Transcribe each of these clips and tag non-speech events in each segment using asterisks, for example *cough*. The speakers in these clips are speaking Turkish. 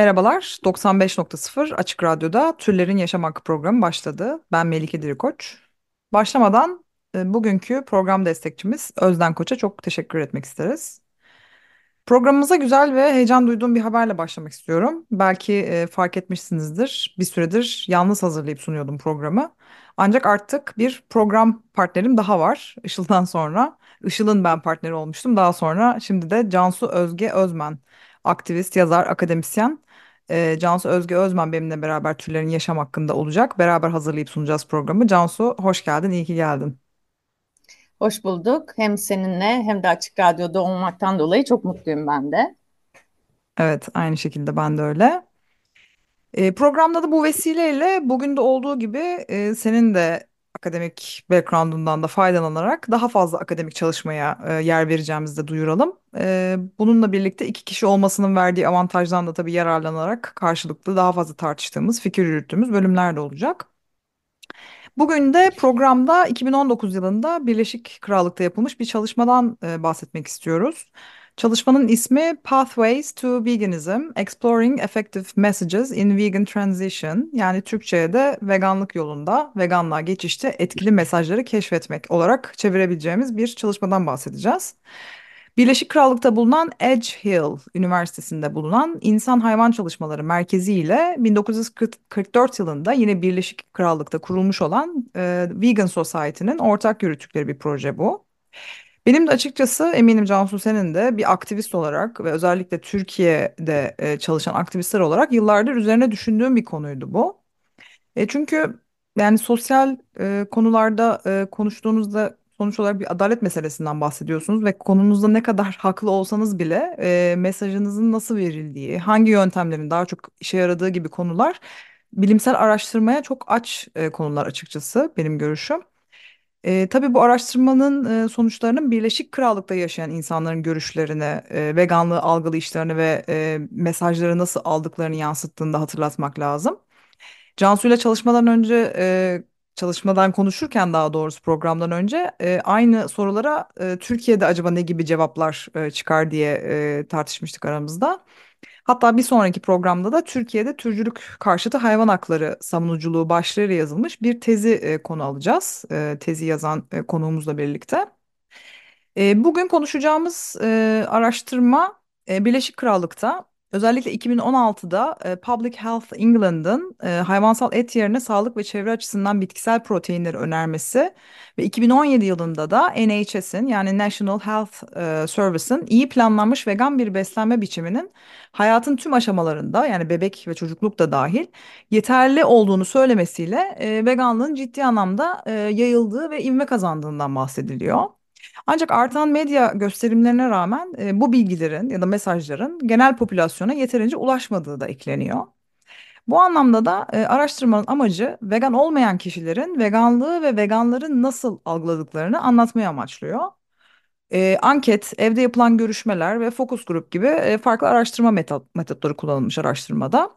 Merhabalar, 95.0 Açık Radyo'da Türlerin Yaşam Hakkı programı başladı. Ben Melike Dirikoç. Başlamadan e, bugünkü program destekçimiz Özden Koç'a çok teşekkür etmek isteriz. Programımıza güzel ve heyecan duyduğum bir haberle başlamak istiyorum. Belki e, fark etmişsinizdir. Bir süredir yalnız hazırlayıp sunuyordum programı. Ancak artık bir program partnerim daha var *laughs* Işıl'dan sonra. Işıl'ın ben partneri olmuştum. Daha sonra şimdi de Cansu Özge Özmen, aktivist, yazar, akademisyen. E, Cansu Özge Özmen benimle beraber türlerin yaşam hakkında olacak. Beraber hazırlayıp sunacağız programı. Cansu hoş geldin, iyi ki geldin. Hoş bulduk. Hem seninle hem de Açık Radyo'da olmaktan dolayı çok mutluyum ben de. Evet, aynı şekilde ben de öyle. E, programda da bu vesileyle bugün de olduğu gibi e, senin de akademik background'undan da faydalanarak daha fazla akademik çalışmaya e, yer vereceğimizi de duyuralım. E, bununla birlikte iki kişi olmasının verdiği avantajdan da tabii yararlanarak karşılıklı daha fazla tartıştığımız, fikir yürüttüğümüz bölümler de olacak. Bugün de programda 2019 yılında Birleşik Krallık'ta yapılmış bir çalışmadan e, bahsetmek istiyoruz. Çalışmanın ismi Pathways to Veganism: Exploring Effective Messages in Vegan Transition. Yani Türkçe'ye de veganlık yolunda, veganlığa geçişte etkili mesajları keşfetmek olarak çevirebileceğimiz bir çalışmadan bahsedeceğiz. Birleşik Krallık'ta bulunan Edge Hill Üniversitesi'nde bulunan İnsan Hayvan Çalışmaları Merkezi ile 1944 yılında yine Birleşik Krallık'ta kurulmuş olan e, Vegan Society'nin ortak yürüttükleri bir proje bu. Benim de açıkçası eminim Cansu senin de bir aktivist olarak ve özellikle Türkiye'de e, çalışan aktivistler olarak yıllardır üzerine düşündüğüm bir konuydu bu. E, çünkü yani sosyal e, konularda e, konuştuğunuzda sonuç olarak bir adalet meselesinden bahsediyorsunuz ve konunuzda ne kadar *laughs* haklı olsanız bile e, mesajınızın nasıl verildiği, hangi yöntemlerin daha çok işe yaradığı gibi konular bilimsel araştırmaya çok aç e, konular açıkçası benim görüşüm. E, tabii bu araştırmanın e, sonuçlarının Birleşik Krallık'ta yaşayan insanların görüşlerini, e, veganlığı algılayışlarını ve e, mesajları nasıl aldıklarını yansıttığını da hatırlatmak lazım. Cansu ile çalışmadan önce e, çalışmadan konuşurken daha doğrusu programdan önce e, aynı sorulara e, Türkiye'de acaba ne gibi cevaplar e, çıkar diye e, tartışmıştık aramızda. Hatta bir sonraki programda da Türkiye'de türcülük karşıtı hayvan hakları savunuculuğu başlığıyla yazılmış bir tezi e, konu alacağız. E, tezi yazan e, konuğumuzla birlikte. E, bugün konuşacağımız e, araştırma e, Birleşik Krallık'ta özellikle 2016'da e, Public Health England'ın e, hayvansal et yerine sağlık ve çevre açısından bitkisel proteinleri önermesi ve 2017 yılında da NHS'in yani National Health e, Service'ın iyi planlanmış vegan bir beslenme biçiminin hayatın tüm aşamalarında yani bebek ve çocukluk da dahil yeterli olduğunu söylemesiyle e, veganlığın ciddi anlamda e, yayıldığı ve ivme kazandığından bahsediliyor. Ancak artan medya gösterimlerine rağmen e, bu bilgilerin ya da mesajların genel popülasyona yeterince ulaşmadığı da ekleniyor. Bu anlamda da e, araştırmanın amacı vegan olmayan kişilerin veganlığı ve veganların nasıl algıladıklarını anlatmayı amaçlıyor. E, anket, evde yapılan görüşmeler ve fokus grup gibi e, farklı araştırma metot, metotları kullanılmış araştırmada.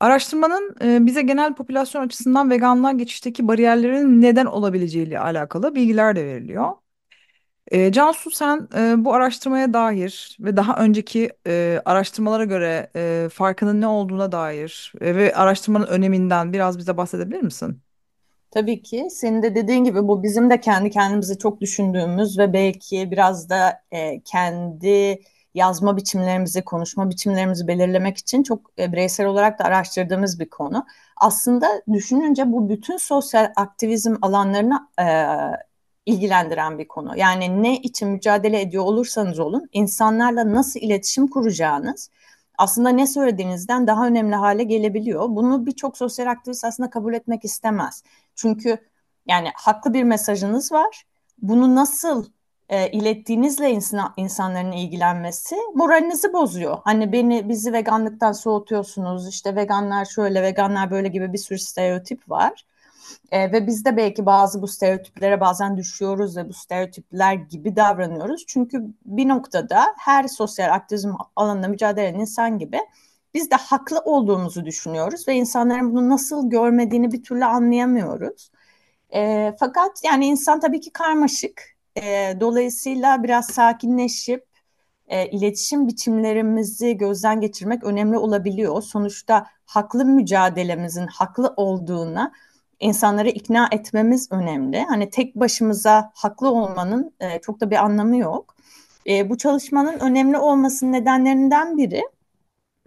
Araştırmanın e, bize genel popülasyon açısından veganlığa geçişteki bariyerlerin neden olabileceğiyle alakalı bilgiler de veriliyor. E, Cansu sen e, bu araştırmaya dair ve daha önceki e, araştırmalara göre e, farkının ne olduğuna dair e, ve araştırmanın öneminden biraz bize bahsedebilir misin? Tabii ki senin de dediğin gibi bu bizim de kendi kendimizi çok düşündüğümüz ve belki biraz da e, kendi yazma biçimlerimizi, konuşma biçimlerimizi belirlemek için çok e, bireysel olarak da araştırdığımız bir konu. Aslında düşününce bu bütün sosyal aktivizm alanlarına e, ilgilendiren bir konu. Yani ne için mücadele ediyor olursanız olun insanlarla nasıl iletişim kuracağınız aslında ne söylediğinizden daha önemli hale gelebiliyor. Bunu birçok sosyal aktivist aslında kabul etmek istemez. Çünkü yani haklı bir mesajınız var. Bunu nasıl e, ilettiğinizle insan, insanların ilgilenmesi moralinizi bozuyor. Hani beni bizi veganlıktan soğutuyorsunuz. İşte veganlar şöyle, veganlar böyle gibi bir sürü stereotip var. E, ve biz de belki bazı bu stereotiplere bazen düşüyoruz ve bu stereotipler gibi davranıyoruz. Çünkü bir noktada her sosyal aktivizm alanında mücadele eden insan gibi biz de haklı olduğumuzu düşünüyoruz ve insanların bunu nasıl görmediğini bir türlü anlayamıyoruz. E, fakat yani insan tabii ki karmaşık e, dolayısıyla biraz sakinleşip e, iletişim biçimlerimizi gözden geçirmek önemli olabiliyor. Sonuçta haklı mücadelemizin haklı olduğuna insanları ikna etmemiz önemli. Hani tek başımıza haklı olmanın e, çok da bir anlamı yok. E, bu çalışmanın önemli olmasının nedenlerinden biri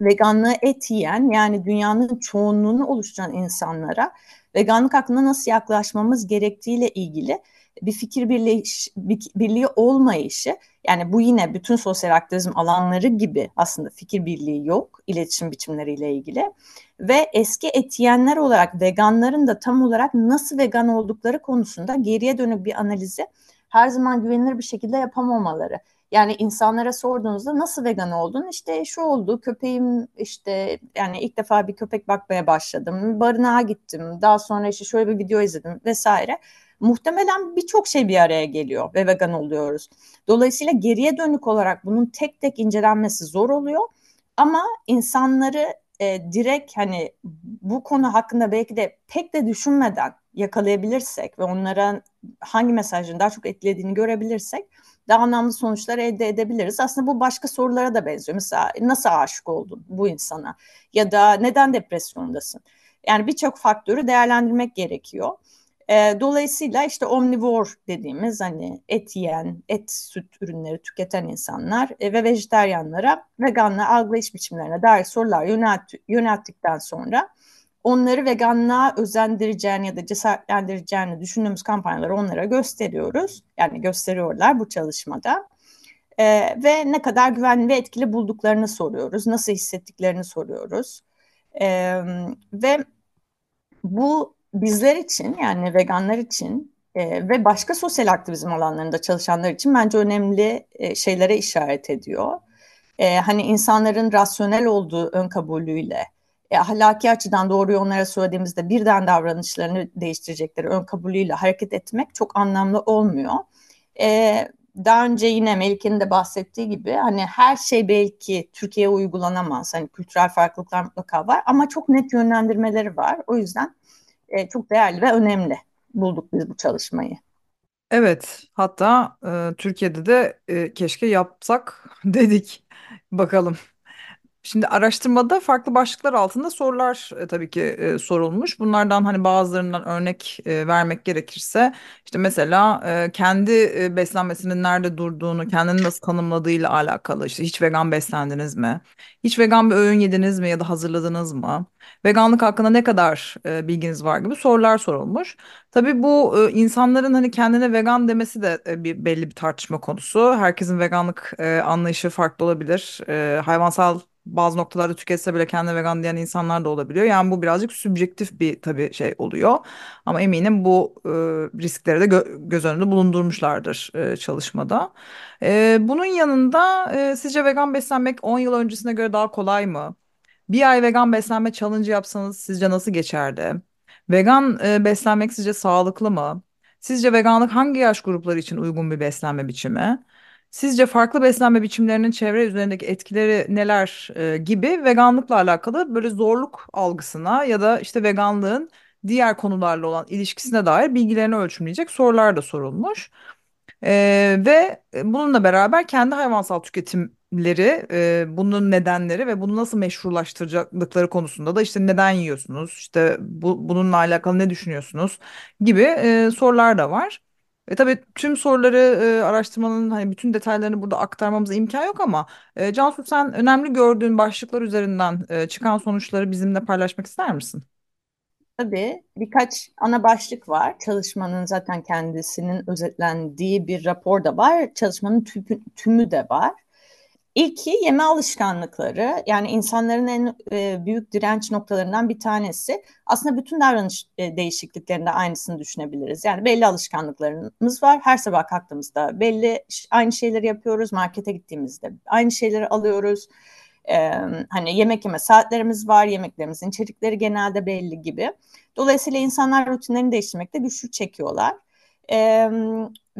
veganlığı et yiyen yani dünyanın çoğunluğunu oluşturan insanlara veganlık hakkında nasıl yaklaşmamız gerektiğiyle ilgili bir fikir birliği, birliği olmayışı yani bu yine bütün sosyal aktivizm alanları gibi aslında fikir birliği yok iletişim biçimleriyle ilgili ve eski etiyenler olarak veganların da tam olarak nasıl vegan oldukları konusunda geriye dönük bir analizi her zaman güvenilir bir şekilde yapamamaları. Yani insanlara sorduğunuzda nasıl vegan oldun? İşte şu oldu köpeğim işte yani ilk defa bir köpek bakmaya başladım. Barınağa gittim. Daha sonra işte şöyle bir video izledim vesaire muhtemelen birçok şey bir araya geliyor ve vegan oluyoruz. Dolayısıyla geriye dönük olarak bunun tek tek incelenmesi zor oluyor. Ama insanları e, direkt hani bu konu hakkında belki de pek de düşünmeden yakalayabilirsek ve onlara hangi mesajın daha çok etkilediğini görebilirsek daha anlamlı sonuçlar elde edebiliriz. Aslında bu başka sorulara da benziyor. Mesela nasıl aşık oldun bu insana ya da neden depresyondasın? Yani birçok faktörü değerlendirmek gerekiyor. E, dolayısıyla işte omnivor dediğimiz hani et yiyen, et süt ürünleri tüketen insanlar e, ve vejeteryanlara veganlığı algılayış biçimlerine dair sorular yönelt, yönelttikten sonra onları veganlığa özendireceğini ya da cesaretlendireceğini düşündüğümüz kampanyaları onlara gösteriyoruz. Yani gösteriyorlar bu çalışmada. E, ve ne kadar güvenli ve etkili bulduklarını soruyoruz. Nasıl hissettiklerini soruyoruz. E, ve bu bizler için yani veganlar için e, ve başka sosyal aktivizm alanlarında çalışanlar için bence önemli e, şeylere işaret ediyor. E, hani insanların rasyonel olduğu ön kabulüyle e, ahlaki açıdan doğruyu onlara söylediğimizde birden davranışlarını değiştirecekleri ön kabulüyle hareket etmek çok anlamlı olmuyor. E, daha önce yine Melike'nin de bahsettiği gibi hani her şey belki Türkiye'ye uygulanamaz. Hani kültürel farklılıklar mutlaka var ama çok net yönlendirmeleri var. O yüzden e, çok değerli ve önemli bulduk biz bu çalışmayı. Evet, hatta e, Türkiye'de de e, keşke yapsak *laughs* dedik. Bakalım. Şimdi araştırmada farklı başlıklar altında sorular e, tabii ki e, sorulmuş. Bunlardan hani bazılarından örnek e, vermek gerekirse işte mesela e, kendi e, beslenmesinin nerede durduğunu, kendini nasıl tanımladığıyla alakalı işte hiç vegan beslendiniz mi? Hiç vegan bir öğün yediniz mi ya da hazırladınız mı? Veganlık hakkında ne kadar e, bilginiz var gibi sorular sorulmuş. Tabii bu e, insanların hani kendine vegan demesi de e, bir belli bir tartışma konusu. Herkesin veganlık e, anlayışı farklı olabilir. E, hayvansal bazı noktalarda tüketse bile kendine vegan diyen insanlar da olabiliyor. Yani bu birazcık sübjektif bir tabii şey oluyor. Ama eminim bu e, riskleri de gö göz önünde bulundurmuşlardır e, çalışmada. E, bunun yanında e, sizce vegan beslenmek 10 yıl öncesine göre daha kolay mı? Bir ay vegan beslenme challenge yapsanız sizce nasıl geçerdi? Vegan e, beslenmek sizce sağlıklı mı? Sizce veganlık hangi yaş grupları için uygun bir beslenme biçimi? Sizce farklı beslenme biçimlerinin çevre üzerindeki etkileri neler e, gibi veganlıkla alakalı böyle zorluk algısına ya da işte veganlığın diğer konularla olan ilişkisine dair bilgilerini ölçümleyecek sorular da sorulmuş. Ee, ve bununla beraber kendi hayvansal tüketimleri, e, bunun nedenleri ve bunu nasıl meşrulaştıracaklıkları konusunda da işte neden yiyorsunuz, işte bu, bununla alakalı ne düşünüyorsunuz gibi e, sorular da var. E tabii tüm soruları e, araştırmanın hani bütün detaylarını burada aktarmamıza imkan yok ama e, Cansu sen önemli gördüğün başlıklar üzerinden e, çıkan sonuçları bizimle paylaşmak ister misin? Tabii birkaç ana başlık var. Çalışmanın zaten kendisinin özetlendiği bir rapor da var. Çalışmanın tümü, tümü de var. İlki yeme alışkanlıkları yani insanların en e, büyük direnç noktalarından bir tanesi. Aslında bütün davranış e, değişikliklerinde aynısını düşünebiliriz. Yani belli alışkanlıklarımız var. Her sabah kalktığımızda belli aynı şeyleri yapıyoruz. Markete gittiğimizde aynı şeyleri alıyoruz. E, hani yemek yeme saatlerimiz var. Yemeklerimizin içerikleri genelde belli gibi. Dolayısıyla insanlar rutinlerini değiştirmekte güçlük çekiyorlar. E,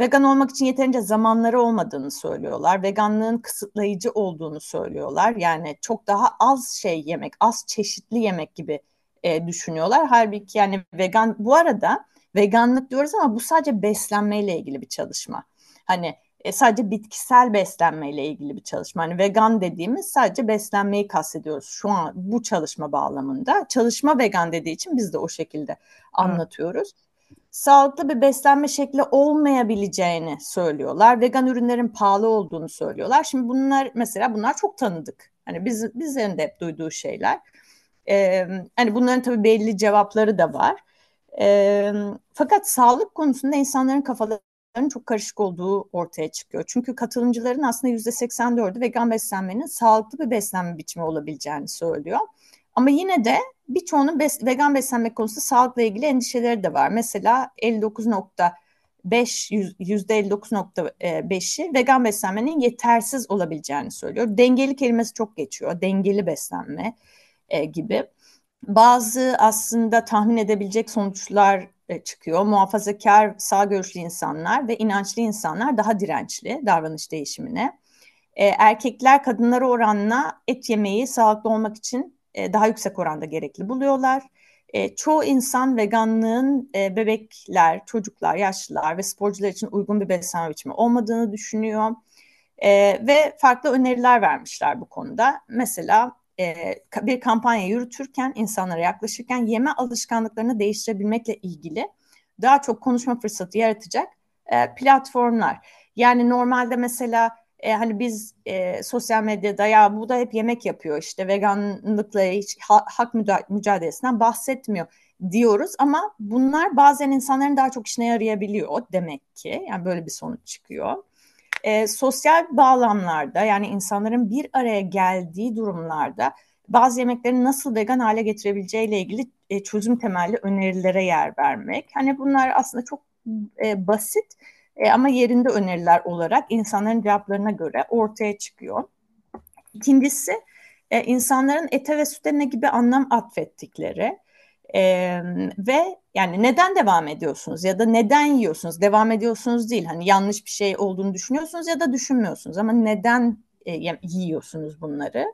vegan olmak için yeterince zamanları olmadığını söylüyorlar. Veganlığın kısıtlayıcı olduğunu söylüyorlar. Yani çok daha az şey yemek, az çeşitli yemek gibi e, düşünüyorlar. Halbuki yani vegan bu arada veganlık diyoruz ama bu sadece beslenmeyle ilgili bir çalışma. Hani e, sadece bitkisel beslenmeyle ilgili bir çalışma. Hani vegan dediğimiz sadece beslenmeyi kastediyoruz şu an bu çalışma bağlamında. Çalışma vegan dediği için biz de o şekilde anlatıyoruz. Evet sağlıklı bir beslenme şekli olmayabileceğini söylüyorlar. Vegan ürünlerin pahalı olduğunu söylüyorlar. Şimdi bunlar mesela bunlar çok tanıdık. Hani biz bizlerin de hep duyduğu şeyler. Ee, hani bunların tabii belli cevapları da var. Ee, fakat sağlık konusunda insanların kafalarının çok karışık olduğu ortaya çıkıyor. Çünkü katılımcıların aslında yüzde 84'ü vegan beslenmenin sağlıklı bir beslenme biçimi olabileceğini söylüyor. Ama yine de birçoğunun bes vegan beslenme konusunda sağlıkla ilgili endişeleri de var. Mesela 59.5 %59.5'i vegan beslenmenin yetersiz olabileceğini söylüyor. Dengeli kelimesi çok geçiyor. Dengeli beslenme e, gibi. Bazı aslında tahmin edebilecek sonuçlar e, çıkıyor. Muhafazakar, sağ görüşlü insanlar ve inançlı insanlar daha dirençli davranış değişimine. E, erkekler kadınlara oranla et yemeyi sağlıklı olmak için e, daha yüksek oranda gerekli buluyorlar. E, çoğu insan veganlığın e, bebekler, çocuklar, yaşlılar ve sporcular için uygun bir beslenme biçimi olmadığını düşünüyor. E, ve farklı öneriler vermişler bu konuda. Mesela e, bir kampanya yürütürken, insanlara yaklaşırken yeme alışkanlıklarını değiştirebilmekle ilgili daha çok konuşma fırsatı yaratacak e, platformlar. Yani normalde mesela e, hani biz e, sosyal medyada ya bu da hep yemek yapıyor işte veganlıkla hiç ha, hak mücadelesinden bahsetmiyor diyoruz ama bunlar bazen insanların daha çok işine yarayabiliyor demek ki yani böyle bir sonuç çıkıyor. E, sosyal bağlamlarda yani insanların bir araya geldiği durumlarda bazı yemekleri nasıl vegan hale getirebileceğiyle ilgili e, çözüm temelli önerilere yer vermek. Hani bunlar aslında çok e, basit e, ama yerinde öneriler olarak insanların cevaplarına göre ortaya çıkıyor. İkincisi e, insanların ete ve süte ne gibi anlam atfettikleri e, ve yani neden devam ediyorsunuz ya da neden yiyorsunuz? Devam ediyorsunuz değil hani yanlış bir şey olduğunu düşünüyorsunuz ya da düşünmüyorsunuz ama neden e, yiyorsunuz bunları?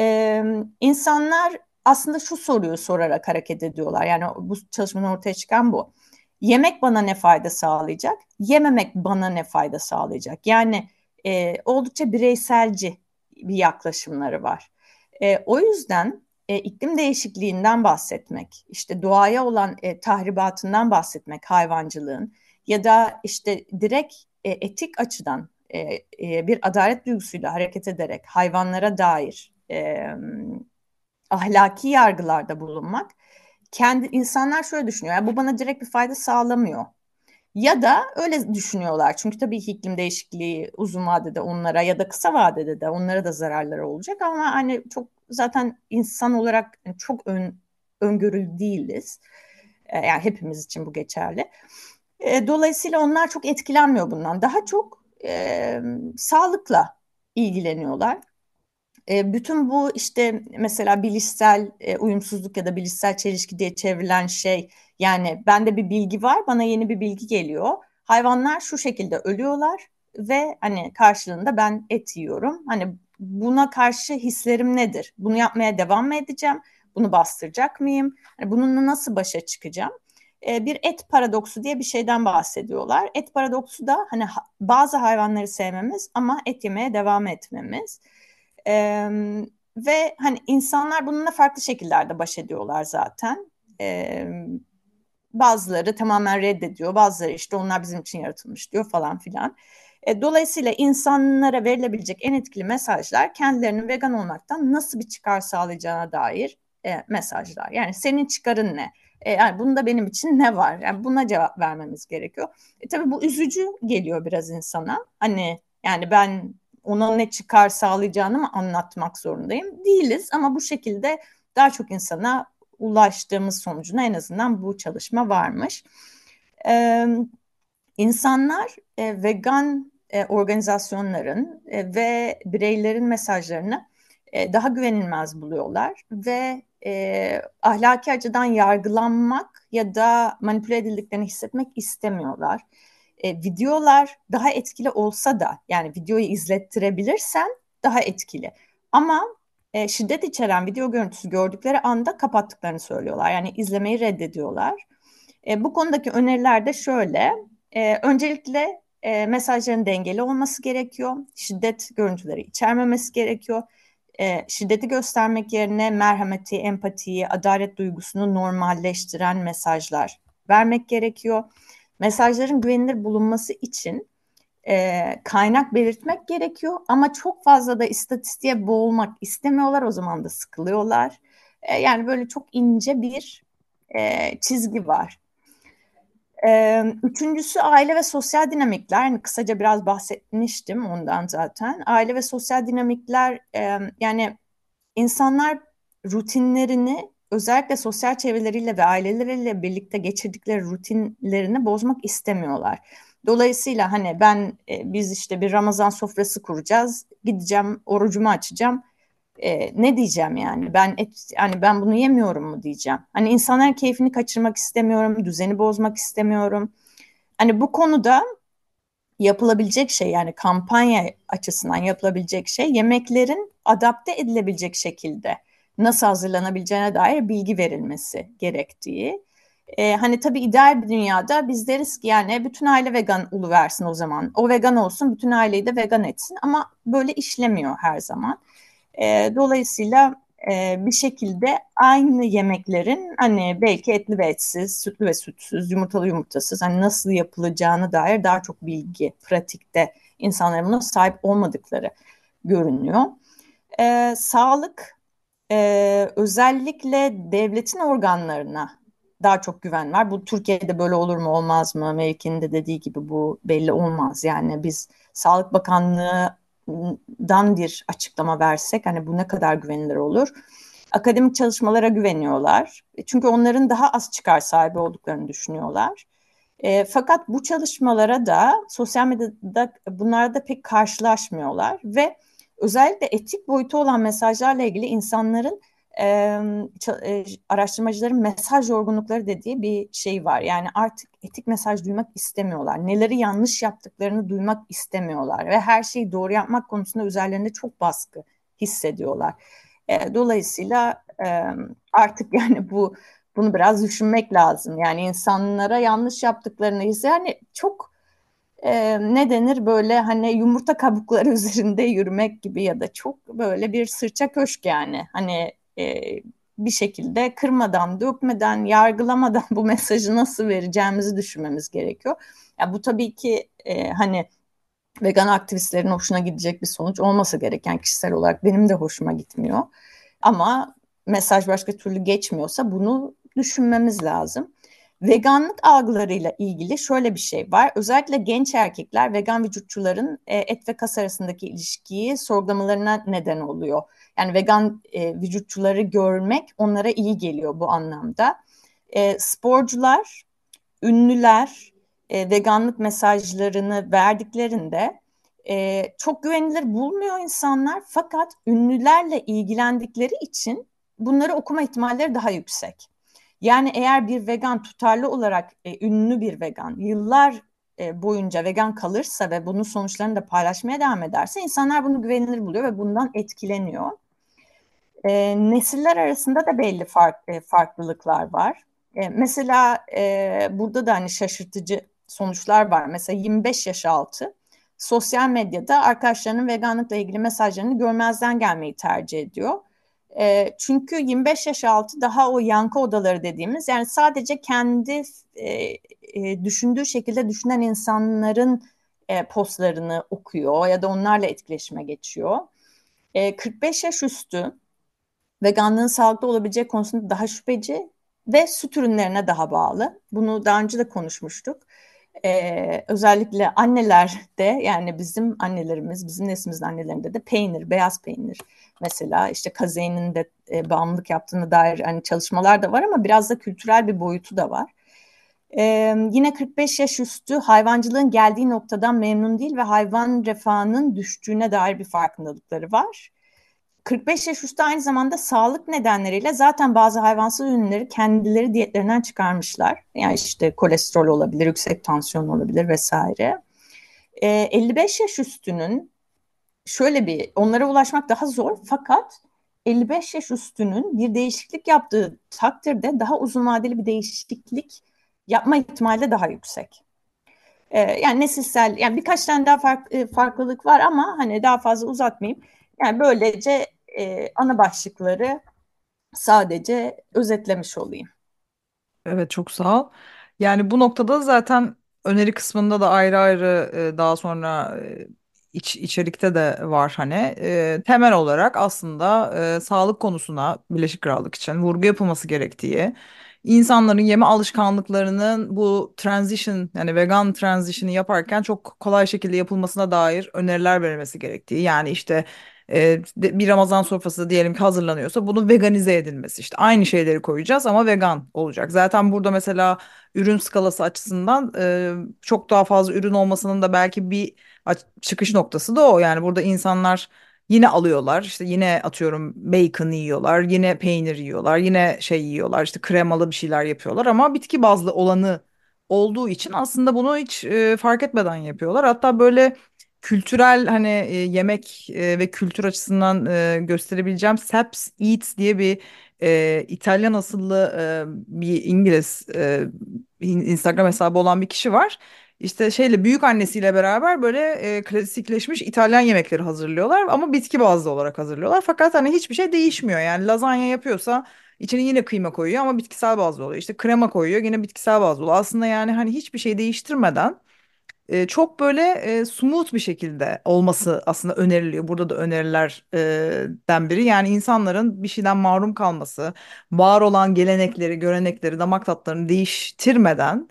E, insanlar aslında şu soruyu sorarak hareket ediyorlar. Yani bu çalışmanın ortaya çıkan bu yemek bana ne fayda sağlayacak, yememek bana ne fayda sağlayacak. Yani e, oldukça bireyselci bir yaklaşımları var. E, o yüzden e, iklim değişikliğinden bahsetmek, işte doğaya olan e, tahribatından bahsetmek hayvancılığın ya da işte direkt e, etik açıdan e, e, bir adalet duygusuyla hareket ederek hayvanlara dair e, ahlaki yargılarda bulunmak kendi insanlar şöyle düşünüyor. Yani bu bana direkt bir fayda sağlamıyor. Ya da öyle düşünüyorlar. Çünkü tabii iklim değişikliği uzun vadede onlara ya da kısa vadede de onlara da zararları olacak ama hani çok zaten insan olarak çok ön, öngörülü değiliz. E, yani hepimiz için bu geçerli. E, dolayısıyla onlar çok etkilenmiyor bundan. Daha çok e, sağlıkla ilgileniyorlar. E, bütün bu işte mesela bilişsel e, uyumsuzluk ya da bilişsel çelişki diye çevrilen şey yani bende bir bilgi var bana yeni bir bilgi geliyor. Hayvanlar şu şekilde ölüyorlar ve hani karşılığında ben et yiyorum. Hani buna karşı hislerim nedir? Bunu yapmaya devam mı edeceğim? Bunu bastıracak mıyım? Hani bununla nasıl başa çıkacağım? Bir et paradoksu diye bir şeyden bahsediyorlar. Et paradoksu da hani bazı hayvanları sevmemiz ama et yemeye devam etmemiz. E, ve hani insanlar bununla farklı şekillerde baş ediyorlar zaten. E, bazıları tamamen reddediyor, bazıları işte onlar bizim için yaratılmış diyor falan filan. E, dolayısıyla insanlara verilebilecek en etkili mesajlar kendilerinin vegan olmaktan nasıl bir çıkar sağlayacağına dair e, mesajlar. Yani senin çıkarın ne? E, yani bunda benim için ne var? Yani buna cevap vermemiz gerekiyor. E, tabii bu üzücü geliyor biraz insana. Hani yani ben ona ne çıkar sağlayacağını mı anlatmak zorundayım? Değiliz ama bu şekilde daha çok insana ulaştığımız sonucuna en azından bu çalışma varmış. Ee, insanlar e, vegan e, organizasyonların e, ve bireylerin mesajlarını e, daha güvenilmez buluyorlar ve e, ahlaki açıdan yargılanmak ya da manipüle edildiklerini hissetmek istemiyorlar. E, videolar daha etkili olsa da yani videoyu izlettirebilirsen daha etkili. Ama e, şiddet içeren video görüntüsü gördükleri anda kapattıklarını söylüyorlar. Yani izlemeyi reddediyorlar. E, bu konudaki öneriler de şöyle. E, öncelikle e, mesajların dengeli olması gerekiyor. Şiddet görüntüleri içermemesi gerekiyor. E, şiddeti göstermek yerine merhameti, empatiyi, adalet duygusunu normalleştiren mesajlar vermek gerekiyor. Mesajların güvenilir bulunması için e, kaynak belirtmek gerekiyor ama çok fazla da istatistiğe boğulmak istemiyorlar o zaman da sıkılıyorlar. E, yani böyle çok ince bir e, çizgi var. E, üçüncüsü aile ve sosyal dinamikler. Yani kısaca biraz bahsetmiştim ondan zaten. Aile ve sosyal dinamikler e, yani insanlar rutinlerini özellikle sosyal çevreleriyle ve aileleriyle birlikte geçirdikleri rutinlerini bozmak istemiyorlar. Dolayısıyla hani ben e, biz işte bir Ramazan sofrası kuracağız. Gideceğim orucumu açacağım. E, ne diyeceğim yani? Ben et hani ben bunu yemiyorum mu diyeceğim. Hani insanlar keyfini kaçırmak istemiyorum, düzeni bozmak istemiyorum. Hani bu konuda yapılabilecek şey yani kampanya açısından yapılabilecek şey yemeklerin adapte edilebilecek şekilde nasıl hazırlanabileceğine dair bilgi verilmesi gerektiği. Ee, hani tabii ideal bir dünyada biz deriz ki yani bütün aile vegan ulu versin o zaman. O vegan olsun, bütün aileyi de vegan etsin ama böyle işlemiyor her zaman. Ee, dolayısıyla e, bir şekilde aynı yemeklerin hani belki etli ve etsiz, sütlü ve sütsüz, yumurtalı yumurtasız hani nasıl yapılacağını dair daha çok bilgi, pratikte insanların buna sahip olmadıkları görünüyor. Ee, sağlık e, özellikle devletin organlarına daha çok güven var. Bu Türkiye'de böyle olur mu olmaz mı? Melike'nin de dediği gibi bu belli olmaz. Yani biz Sağlık Bakanlığı'dan bir açıklama versek hani bu ne kadar güvenilir olur? Akademik çalışmalara güveniyorlar. Çünkü onların daha az çıkar sahibi olduklarını düşünüyorlar. E, fakat bu çalışmalara da sosyal medyada bunlarda pek karşılaşmıyorlar ve özellikle etik boyutu olan mesajlarla ilgili insanların e, araştırmacıların mesaj yorgunlukları dediği bir şey var. Yani artık etik mesaj duymak istemiyorlar. Neleri yanlış yaptıklarını duymak istemiyorlar ve her şeyi doğru yapmak konusunda üzerlerinde çok baskı hissediyorlar. E, dolayısıyla e, artık yani bu bunu biraz düşünmek lazım. Yani insanlara yanlış yaptıklarını yani çok e, ne denir böyle hani yumurta kabukları *laughs* üzerinde yürümek gibi ya da çok böyle bir sırça köşk yani. Hani e, bir şekilde kırmadan, dökmeden, yargılamadan *laughs* bu mesajı nasıl vereceğimizi düşünmemiz gerekiyor. Ya bu tabii ki e, hani vegan aktivistlerin hoşuna gidecek bir sonuç olması gereken kişisel olarak benim de hoşuma gitmiyor. Ama mesaj başka türlü geçmiyorsa bunu düşünmemiz lazım. Veganlık algılarıyla ilgili şöyle bir şey var. Özellikle genç erkekler vegan vücutçuların e, et ve kas arasındaki ilişkiyi sorgulamalarına neden oluyor. Yani vegan e, vücutçuları görmek onlara iyi geliyor bu anlamda. E, sporcular, ünlüler veganlık mesajlarını verdiklerinde çok güvenilir bulmuyor insanlar. Fakat ünlülerle ilgilendikleri için bunları okuma ihtimalleri daha yüksek. Yani eğer bir vegan tutarlı olarak e, ünlü bir vegan yıllar e, boyunca vegan kalırsa ve bunun sonuçlarını da paylaşmaya devam ederse insanlar bunu güvenilir buluyor ve bundan etkileniyor. E, nesiller arasında da belli fark, e, farklılıklar var. E, mesela e, burada da hani şaşırtıcı sonuçlar var. Mesela 25 yaş altı sosyal medyada arkadaşlarının veganlıkla ilgili mesajlarını görmezden gelmeyi tercih ediyor. E, çünkü 25 yaş altı daha o yankı odaları dediğimiz yani sadece kendi e, e, düşündüğü şekilde düşünen insanların e, postlarını okuyor ya da onlarla etkileşime geçiyor. E, 45 yaş üstü veganlığın sağlıklı olabileceği konusunda daha şüpheci ve süt ürünlerine daha bağlı. Bunu daha önce de konuşmuştuk. Ee, özellikle anneler de yani bizim annelerimiz, bizim neslimizin annelerinde de peynir, beyaz peynir mesela işte kazeinin de e, bağımlılık yaptığına dair hani çalışmalar da var ama biraz da kültürel bir boyutu da var. Ee, yine 45 yaş üstü hayvancılığın geldiği noktadan memnun değil ve hayvan refahının düştüğüne dair bir farkındalıkları var. 45 yaş üstü aynı zamanda sağlık nedenleriyle zaten bazı hayvansal ürünleri kendileri diyetlerinden çıkarmışlar. Yani işte kolesterol olabilir, yüksek tansiyon olabilir vesaire. E, ee, 55 yaş üstünün şöyle bir onlara ulaşmak daha zor fakat 55 yaş üstünün bir değişiklik yaptığı takdirde daha uzun vadeli bir değişiklik yapma ihtimali de daha yüksek. E, yani nesilsel yani birkaç tane daha fark, e, farklılık var ama hani daha fazla uzatmayayım. Yani böylece e, ana başlıkları sadece özetlemiş olayım. Evet çok sağ ol. Yani bu noktada zaten öneri kısmında da ayrı ayrı e, daha sonra e, iç, içerikte de var hani e, temel olarak aslında e, sağlık konusuna Birleşik Krallık için vurgu yapılması gerektiği insanların yeme alışkanlıklarının bu transition yani vegan transition'ı yaparken çok kolay şekilde yapılmasına dair öneriler verilmesi gerektiği yani işte e, bir Ramazan sofrası diyelim ki hazırlanıyorsa bunu veganize edilmesi işte aynı şeyleri koyacağız ama vegan olacak. Zaten burada mesela ürün skalası açısından e, çok daha fazla ürün olmasının da belki bir çıkış noktası da o yani burada insanlar Yine alıyorlar işte yine atıyorum bacon yiyorlar yine peynir yiyorlar yine şey yiyorlar işte kremalı bir şeyler yapıyorlar ama bitki bazlı olanı olduğu için aslında bunu hiç e, fark etmeden yapıyorlar. Hatta böyle kültürel hani e, yemek e, ve kültür açısından e, gösterebileceğim Saps Eats diye bir e, İtalyan asıllı e, bir İngiliz e, Instagram hesabı olan bir kişi var. İşte şeyle büyük annesiyle beraber böyle e, klasikleşmiş İtalyan yemekleri hazırlıyorlar ama bitki bazlı olarak hazırlıyorlar. Fakat hani hiçbir şey değişmiyor. Yani lazanya yapıyorsa içine yine kıyma koyuyor ama bitkisel bazlı oluyor. İşte krema koyuyor yine bitkisel bazlı oluyor. Aslında yani hani hiçbir şey değiştirmeden e, çok böyle e, smooth bir şekilde olması aslında öneriliyor. Burada da önerilerden biri. Yani insanların bir şeyden mahrum kalması, var olan gelenekleri, görenekleri, damak tatlarını değiştirmeden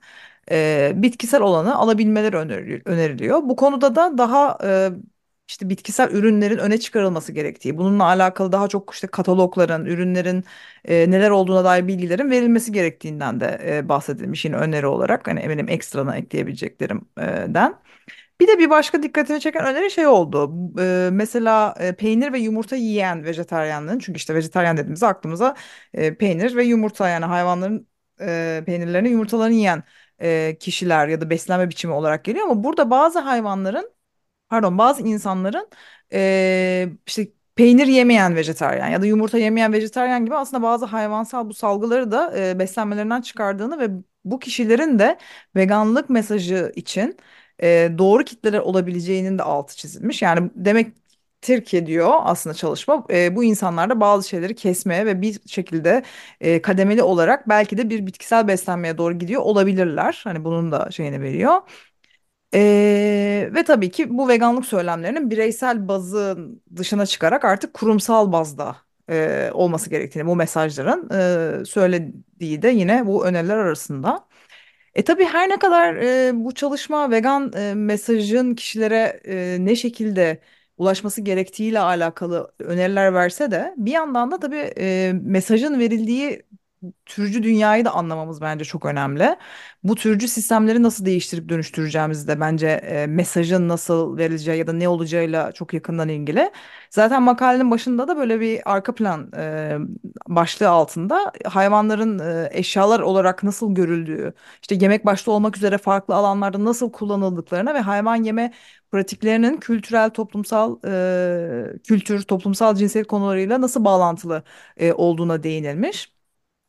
e, bitkisel olanı alabilmeleri öneriliyor. Bu konuda da daha e, işte bitkisel ürünlerin öne çıkarılması gerektiği, bununla alakalı daha çok işte katalogların, ürünlerin e, neler olduğuna dair bilgilerin verilmesi gerektiğinden de e, bahsedilmiş yine öneri olarak. Hani eminim ekstrana ekleyebileceklerimden. Bir de bir başka dikkatimi çeken öneri şey oldu. E, mesela e, peynir ve yumurta yiyen vejetaryenlerin çünkü işte vejetaryen dediğimizde aklımıza e, peynir ve yumurta yani hayvanların e, peynirlerini yumurtalarını yiyen e, kişiler ya da beslenme biçimi olarak geliyor ama burada bazı hayvanların pardon bazı insanların e, işte peynir yemeyen vejetaryen ya da yumurta yemeyen vejetaryen gibi aslında bazı hayvansal bu salgıları da e, beslenmelerinden çıkardığını ve bu kişilerin de veganlık mesajı için e, doğru kitleler olabileceğinin de altı çizilmiş. Yani demek Türkiye diyor aslında çalışma e, bu insanlarda bazı şeyleri kesmeye ve bir şekilde e, kademeli olarak belki de bir bitkisel beslenmeye doğru gidiyor olabilirler. Hani bunun da şeyini veriyor. E, ve tabii ki bu veganlık söylemlerinin bireysel bazın dışına çıkarak artık kurumsal bazda e, olması gerektiğini bu mesajların e, söylediği de yine bu öneriler arasında. E tabii her ne kadar e, bu çalışma vegan e, mesajın kişilere e, ne şekilde ulaşması gerektiğiyle alakalı öneriler verse de bir yandan da tabii e, mesajın verildiği türcü dünyayı da anlamamız bence çok önemli. Bu türcü sistemleri nasıl değiştirip dönüştüreceğimiz de bence e, mesajın nasıl verileceği ya da ne olacağıyla çok yakından ilgili. Zaten makalenin başında da böyle bir arka plan e, başlığı altında hayvanların e, eşyalar olarak nasıl görüldüğü, işte yemek başta olmak üzere farklı alanlarda nasıl kullanıldıklarına ve hayvan yeme pratiklerinin kültürel, toplumsal, e, kültür, toplumsal cinsiyet konularıyla nasıl bağlantılı e, olduğuna değinilmiş.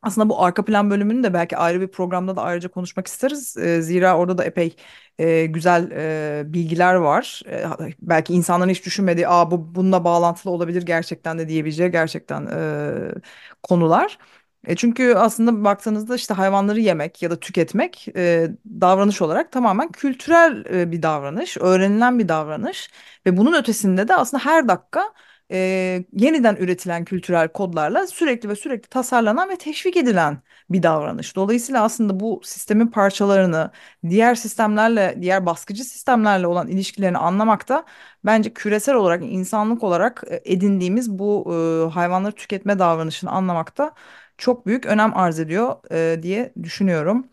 Aslında bu arka plan bölümünü de belki ayrı bir programda da ayrıca konuşmak isteriz. E, zira orada da epey e, güzel e, bilgiler var. E, belki insanların hiç düşünmediği, "Aa bu bununla bağlantılı olabilir gerçekten de" diyebileceği gerçekten e, konular. E çünkü aslında baktığınızda işte hayvanları yemek ya da tüketmek e, davranış olarak tamamen kültürel e, bir davranış, öğrenilen bir davranış ve bunun ötesinde de aslında her dakika e, yeniden üretilen kültürel kodlarla sürekli ve sürekli tasarlanan ve teşvik edilen bir davranış. Dolayısıyla aslında bu sistemin parçalarını diğer sistemlerle, diğer baskıcı sistemlerle olan ilişkilerini anlamakta bence küresel olarak, insanlık olarak edindiğimiz bu e, hayvanları tüketme davranışını anlamakta çok büyük önem arz ediyor e, diye düşünüyorum.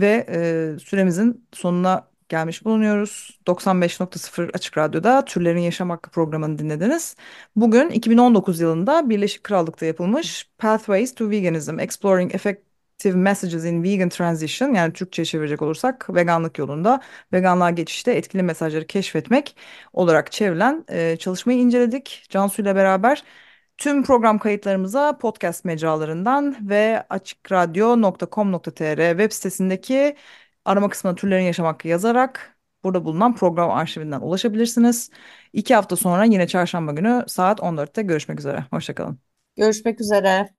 Ve e, süremizin sonuna gelmiş bulunuyoruz. 95.0 Açık Radyo'da Türlerin Yaşam Hakkı programını dinlediniz. Bugün 2019 yılında Birleşik Krallık'ta yapılmış Pathways to Veganism, Exploring Effective Messages in Vegan Transition yani Türkçe çevirecek olursak veganlık yolunda veganlığa geçişte etkili mesajları keşfetmek olarak çevrilen e, çalışmayı inceledik. Cansu ile beraber Tüm program kayıtlarımıza podcast mecralarından ve açıkradyo.com.tr web sitesindeki arama kısmına türlerin yaşam hakkı yazarak burada bulunan program arşivinden ulaşabilirsiniz. İki hafta sonra yine çarşamba günü saat 14'te görüşmek üzere. Hoşçakalın. Görüşmek üzere.